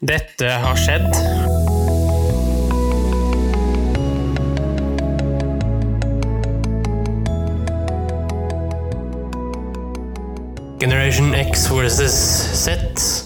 Dette har skjedd. Generation X versus Z.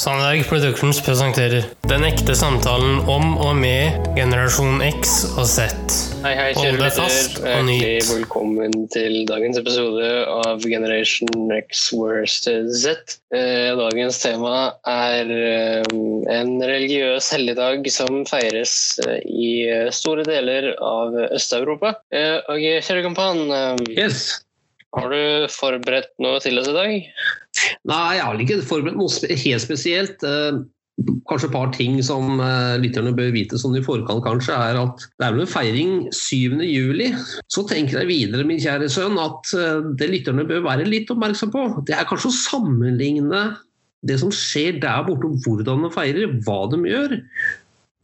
Sandberg Productions presenterer Den ekte samtalen om og med generasjon X og Z. Hei, hei, Hold kjære deg fast og nyt. velkommen til dagens episode av Generation X Worst Z. Eh, Dagens tema er eh, en religiøs helligdag som feires eh, i store deler av Øst-Europa. Og kjære kompan, Yes. har du forberedt noe til oss i dag? Nei, jeg har ikke forberedt noe helt spesielt. Eh, Kanskje et par ting som eh, lytterne bør vite sånn i forkant, kanskje, er at det er vel en feiring 7. juli. Så tenker jeg videre, min kjære sønn, at eh, det lytterne bør være litt oppmerksom på, det er kanskje å sammenligne det som skjer der borte, hvordan de feirer, hva de gjør,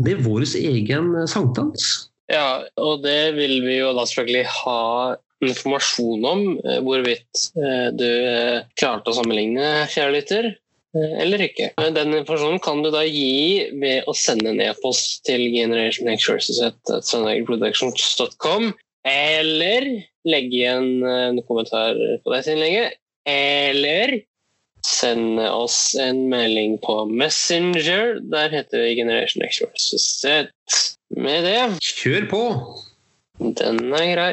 med vår egen sankthans. Ja, og det vil vi jo da selvfølgelig ha informasjon om, eh, hvorvidt eh, du eh, klarte å sammenligne, eh, eller ikke. Den informasjonen kan du da gi ved å sende en e-post til generationxversus.sundagerproductions.com, eller legge igjen en kommentar på dette innlegget, eller send oss en melding på Messenger. Der heter vi Generation X. Med det Kjør på! den er grei.